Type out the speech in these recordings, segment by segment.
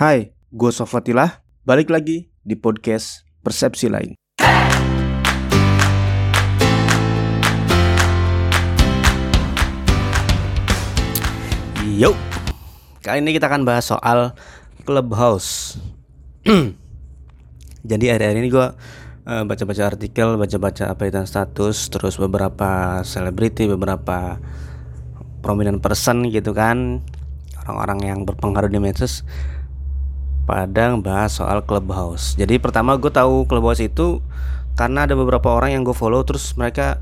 Hai, gue Sofatilah, balik lagi di podcast Persepsi Lain. Yo, kali ini kita akan bahas soal Clubhouse. Jadi hari-hari ini gue uh, baca-baca artikel, baca-baca updatean status, terus beberapa selebriti, beberapa prominent person gitu kan, orang-orang yang berpengaruh di medsos pada bahas soal Clubhouse. Jadi pertama gue tahu Clubhouse itu karena ada beberapa orang yang gue follow terus mereka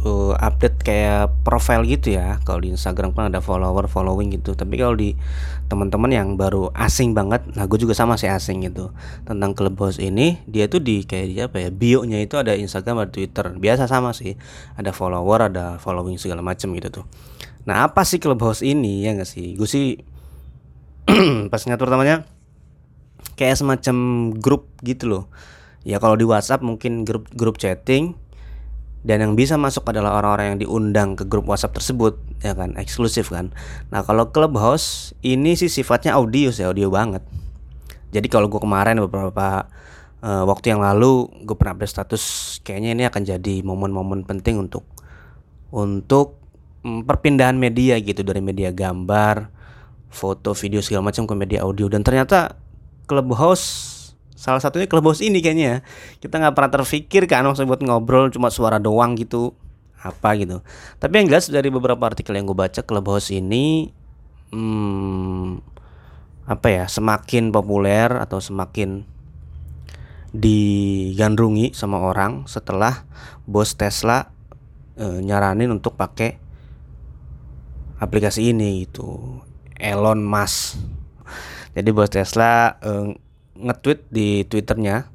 uh, update kayak profile gitu ya. Kalau di Instagram kan ada follower following gitu. Tapi kalau di teman-teman yang baru asing banget, nah gue juga sama sih asing gitu tentang Clubhouse ini. Dia tuh di kayak dia apa ya bio-nya itu ada Instagram ada Twitter. Biasa sama sih. Ada follower, ada following segala macam gitu tuh. Nah apa sih Clubhouse ini ya nggak sih? Gue sih pas ngatur namanya kayak semacam grup gitu loh. Ya kalau di WhatsApp mungkin grup grup chatting dan yang bisa masuk adalah orang-orang yang diundang ke grup WhatsApp tersebut ya kan eksklusif kan. Nah kalau Clubhouse ini sih sifatnya audio sih audio banget. Jadi kalau gue kemarin beberapa uh, waktu yang lalu gue pernah update status kayaknya ini akan jadi momen-momen penting untuk untuk mm, perpindahan media gitu dari media gambar foto video segala macam ke media audio. Dan ternyata Clubhouse salah satunya Clubhouse ini kayaknya kita nggak pernah terfikir kan maksudnya buat ngobrol cuma suara doang gitu. Apa gitu. Tapi yang jelas dari beberapa artikel yang gue baca Clubhouse ini hmm, apa ya semakin populer atau semakin digandrungi sama orang setelah bos Tesla e, nyaranin untuk pakai aplikasi ini gitu. Elon Musk jadi bos Tesla uh, nge-tweet di Twitternya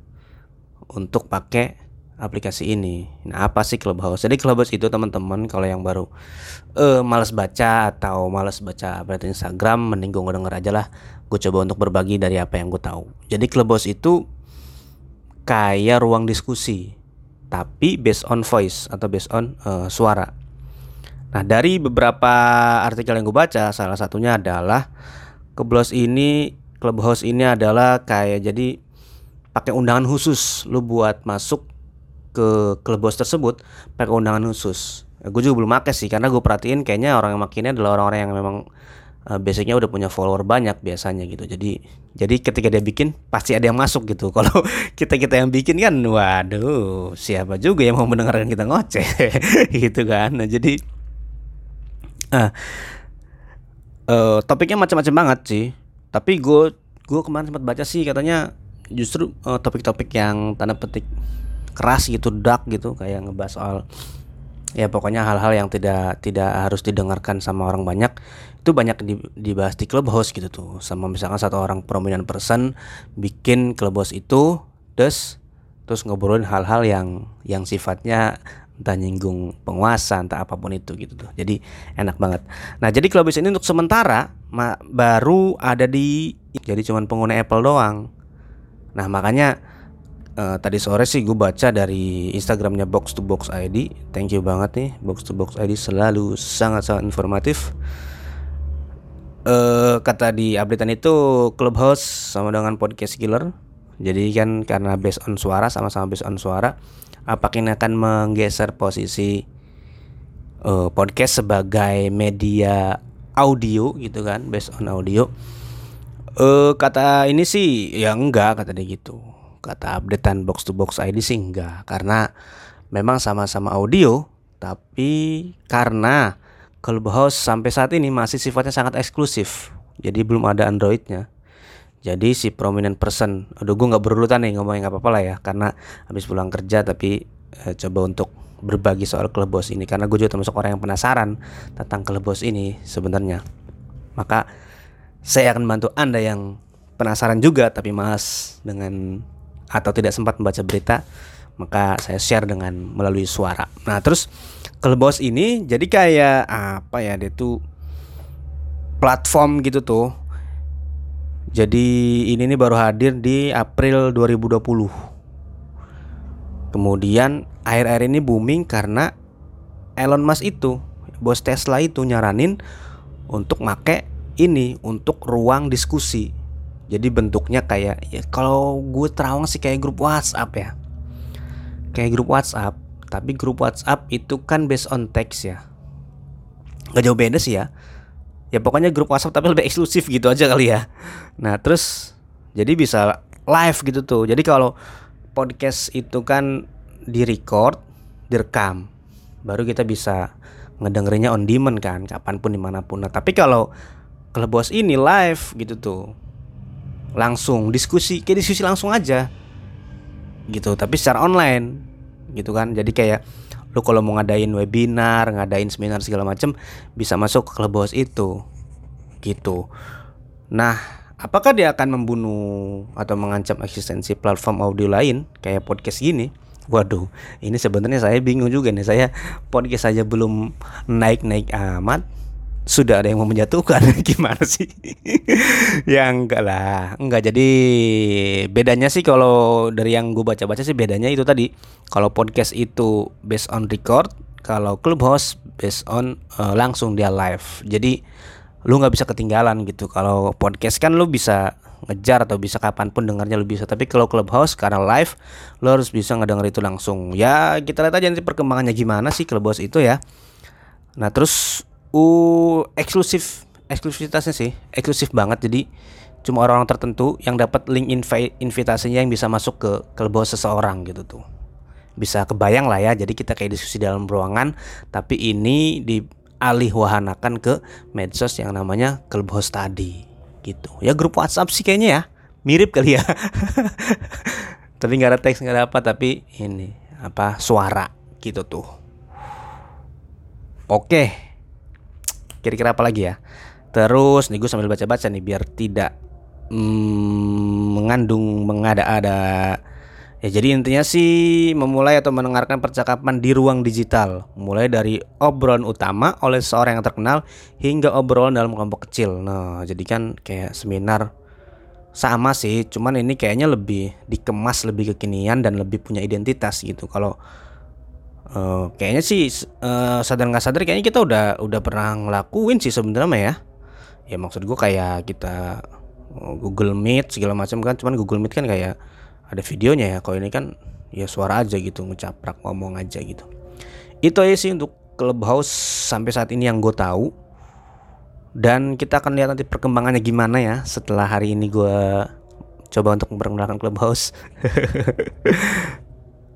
untuk pakai aplikasi ini. Nah, apa sih Clubhouse? Jadi Clubhouse itu teman-teman kalau yang baru eh males baca atau males baca berarti Instagram, mending gue denger aja lah. Gue coba untuk berbagi dari apa yang gue tahu. Jadi Clubhouse itu kayak ruang diskusi, tapi based on voice atau based on uh, suara. Nah, dari beberapa artikel yang gue baca, salah satunya adalah Clubhouse ini Clubhouse ini adalah kayak jadi pakai undangan khusus lu buat masuk ke Clubhouse tersebut pakai undangan khusus. Gue juga belum pakai sih karena gue perhatiin kayaknya orang yang makinnya adalah orang-orang yang memang uh, basicnya udah punya follower banyak biasanya gitu. Jadi jadi ketika dia bikin pasti ada yang masuk gitu. Kalau kita kita yang bikin kan, waduh siapa juga yang mau mendengarkan kita ngoceh gitu kan. Nah jadi uh, uh, topiknya macam-macam banget sih. Tapi gue gue kemarin sempat baca sih katanya justru eh, topik-topik yang tanda petik keras gitu dark gitu kayak ngebahas soal ya pokoknya hal-hal yang tidak tidak harus didengarkan sama orang banyak itu banyak di, dibahas di clubhouse gitu tuh. Sama misalkan satu orang prominent person bikin clubhouse itu terus terus ngobrolin hal-hal yang yang sifatnya entah nyinggung penguasa entah apa pun itu gitu tuh. Jadi enak banget. Nah jadi Clubhouse ini untuk sementara baru ada di jadi cuman pengguna Apple doang. Nah makanya uh, tadi sore sih gue baca dari Instagramnya Box to Box ID thank you banget nih Box to Box ID selalu sangat sangat informatif. Uh, kata di updatean itu Clubhouse sama dengan podcast killer jadi kan karena based on suara sama-sama based on suara apakah ini akan menggeser posisi uh, podcast sebagai media audio gitu kan based on audio. Uh, kata ini sih ya enggak kata dia gitu. Kata updatean box to box ID sih enggak. Karena memang sama-sama audio tapi karena Clubhouse sampai saat ini masih sifatnya sangat eksklusif. Jadi belum ada Androidnya jadi si prominent person, aduh gue nggak berurutan nih ngomongin nggak apa-apa lah ya, karena habis pulang kerja tapi eh, coba untuk berbagi soal Clubhouse ini karena gue juga termasuk orang yang penasaran tentang Clubhouse ini sebenarnya. Maka saya akan bantu anda yang penasaran juga tapi malas dengan atau tidak sempat membaca berita, maka saya share dengan melalui suara. Nah terus Clubhouse ini jadi kayak apa ya dia tuh platform gitu tuh jadi ini nih baru hadir di April 2020. Kemudian air-air ini booming karena Elon Musk itu, bos Tesla itu nyaranin untuk make ini untuk ruang diskusi. jadi bentuknya kayak ya kalau gue terawang sih kayak grup WhatsApp ya kayak grup WhatsApp tapi grup WhatsApp itu kan based on text ya Gak jauh beda sih ya ya pokoknya grup WhatsApp tapi lebih eksklusif gitu aja kali ya. Nah terus jadi bisa live gitu tuh. Jadi kalau podcast itu kan di record direkam baru kita bisa ngedengerinnya on demand kan kapan pun di mana pun. Nah tapi kalau bos ini live gitu tuh langsung diskusi kayak diskusi langsung aja gitu tapi secara online gitu kan. Jadi kayak lu kalau mau ngadain webinar ngadain seminar segala macam bisa masuk ke bos itu. Gitu. Nah apakah dia akan membunuh atau mengancam eksistensi platform audio lain? Kayak podcast gini? Waduh, ini sebenarnya saya bingung juga nih. Saya podcast saja belum naik-naik amat, sudah ada yang mau menjatuhkan gimana sih? ya enggak lah, enggak. Jadi bedanya sih kalau dari yang gue baca-baca sih bedanya itu tadi. Kalau podcast itu based on record, kalau clubhouse based on uh, langsung dia live. Jadi lu nggak bisa ketinggalan gitu. Kalau podcast kan lu bisa ngejar atau bisa kapan pun dengarnya lu bisa tapi kalau clubhouse karena live lo harus bisa ngedenger itu langsung ya kita lihat aja nanti perkembangannya gimana sih clubhouse itu ya nah terus uh eksklusif. Eksklusivitasnya sih eksklusif banget. Jadi cuma orang-orang tertentu yang dapat link invi invitasinya yang bisa masuk ke clubhouse seseorang gitu tuh. Bisa kebayang lah ya jadi kita kayak diskusi dalam ruangan tapi ini dialih wahanakan ke medsos yang namanya clubhouse tadi gitu. Ya grup WhatsApp sih kayaknya ya. Mirip kali ya. Tapi nggak ada teks nggak ada apa tapi ini apa suara gitu tuh. Oke kira-kira apa lagi ya? Terus nih gue sambil baca-baca nih biar tidak mm, mengandung mengada-ada. Ya jadi intinya sih memulai atau mendengarkan percakapan di ruang digital. Mulai dari obrolan utama oleh seorang yang terkenal Hingga obrolan dalam kelompok kecil. Nah jadi kan kayak seminar sama sih Cuman ini kayaknya lebih dikemas lebih kekinian dan lebih punya identitas gitu. Kalau uh, kayaknya sih uh, sadar nggak sadar kayaknya kita udah udah pernah ngelakuin sih sebenarnya ya. Ya maksud gue kayak kita eh, Google Meet segala macam kan Cuman Google Meet kan kayak ada videonya ya. Kalau ini kan ya suara aja gitu ngecaprak ngomong aja gitu. Itu aja sih untuk clubhouse sampai saat ini yang gue tahu. Dan kita akan lihat nanti perkembangannya gimana ya setelah hari ini gue coba untuk memperkenalkan clubhouse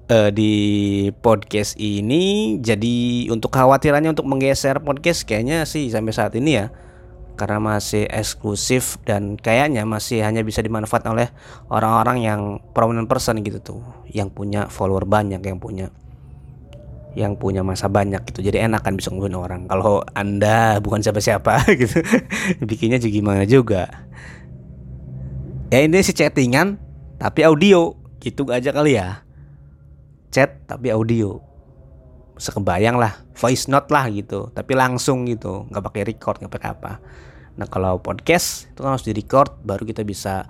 uh, di podcast ini. Jadi untuk khawatirannya untuk menggeser podcast kayaknya sih sampai saat ini ya. Karena masih eksklusif dan kayaknya masih hanya bisa dimanfaatkan oleh orang-orang yang prominent person gitu tuh. Yang punya follower banyak yang punya yang punya masa banyak gitu. Jadi enak kan bisa ngomongin orang. Kalau anda bukan siapa-siapa gitu bikinnya juga gimana juga. Ya ini sih chattingan tapi audio. Gitu aja kali ya chat tapi audio. Sekebayang lah voice note lah gitu tapi langsung gitu nggak pakai record nggak pakai apa. Nah kalau podcast itu kan harus di record baru kita bisa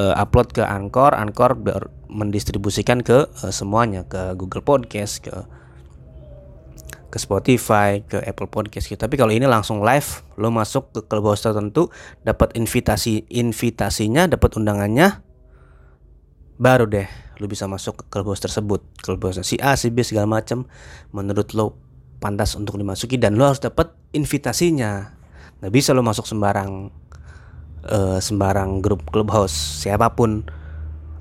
uh, upload ke Anchor Anchor mendistribusikan ke uh, semuanya ke Google Podcast ke ke Spotify, ke Apple Podcast gitu. Tapi kalau ini langsung live, lo masuk ke clubhouse tertentu, dapat invitasi invitasinya, dapat undangannya, baru deh lu bisa masuk ke clubhouse tersebut. Clubhouse si A si B segala macam menurut lo pantas untuk dimasuki dan lo harus dapat invitasinya. Nggak bisa lo masuk sembarang uh, sembarang grup clubhouse siapa pun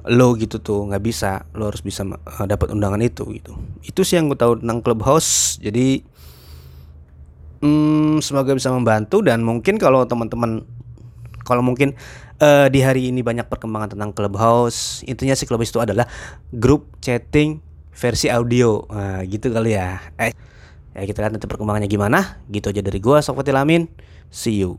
lo gitu tuh nggak bisa. Lo harus bisa uh, dapat undangan itu gitu. Itu sih yang gue tahu tentang clubhouse jadi hmm, semoga bisa membantu dan mungkin kalau teman-teman kalau mungkin uh, di hari ini banyak perkembangan tentang Clubhouse. Intinya sih Clubhouse itu adalah grup chatting versi audio. Nah, gitu kali ya. Eh, ya kita lihat nanti perkembangannya gimana. Gitu aja dari gua Sofati Lamin. See you.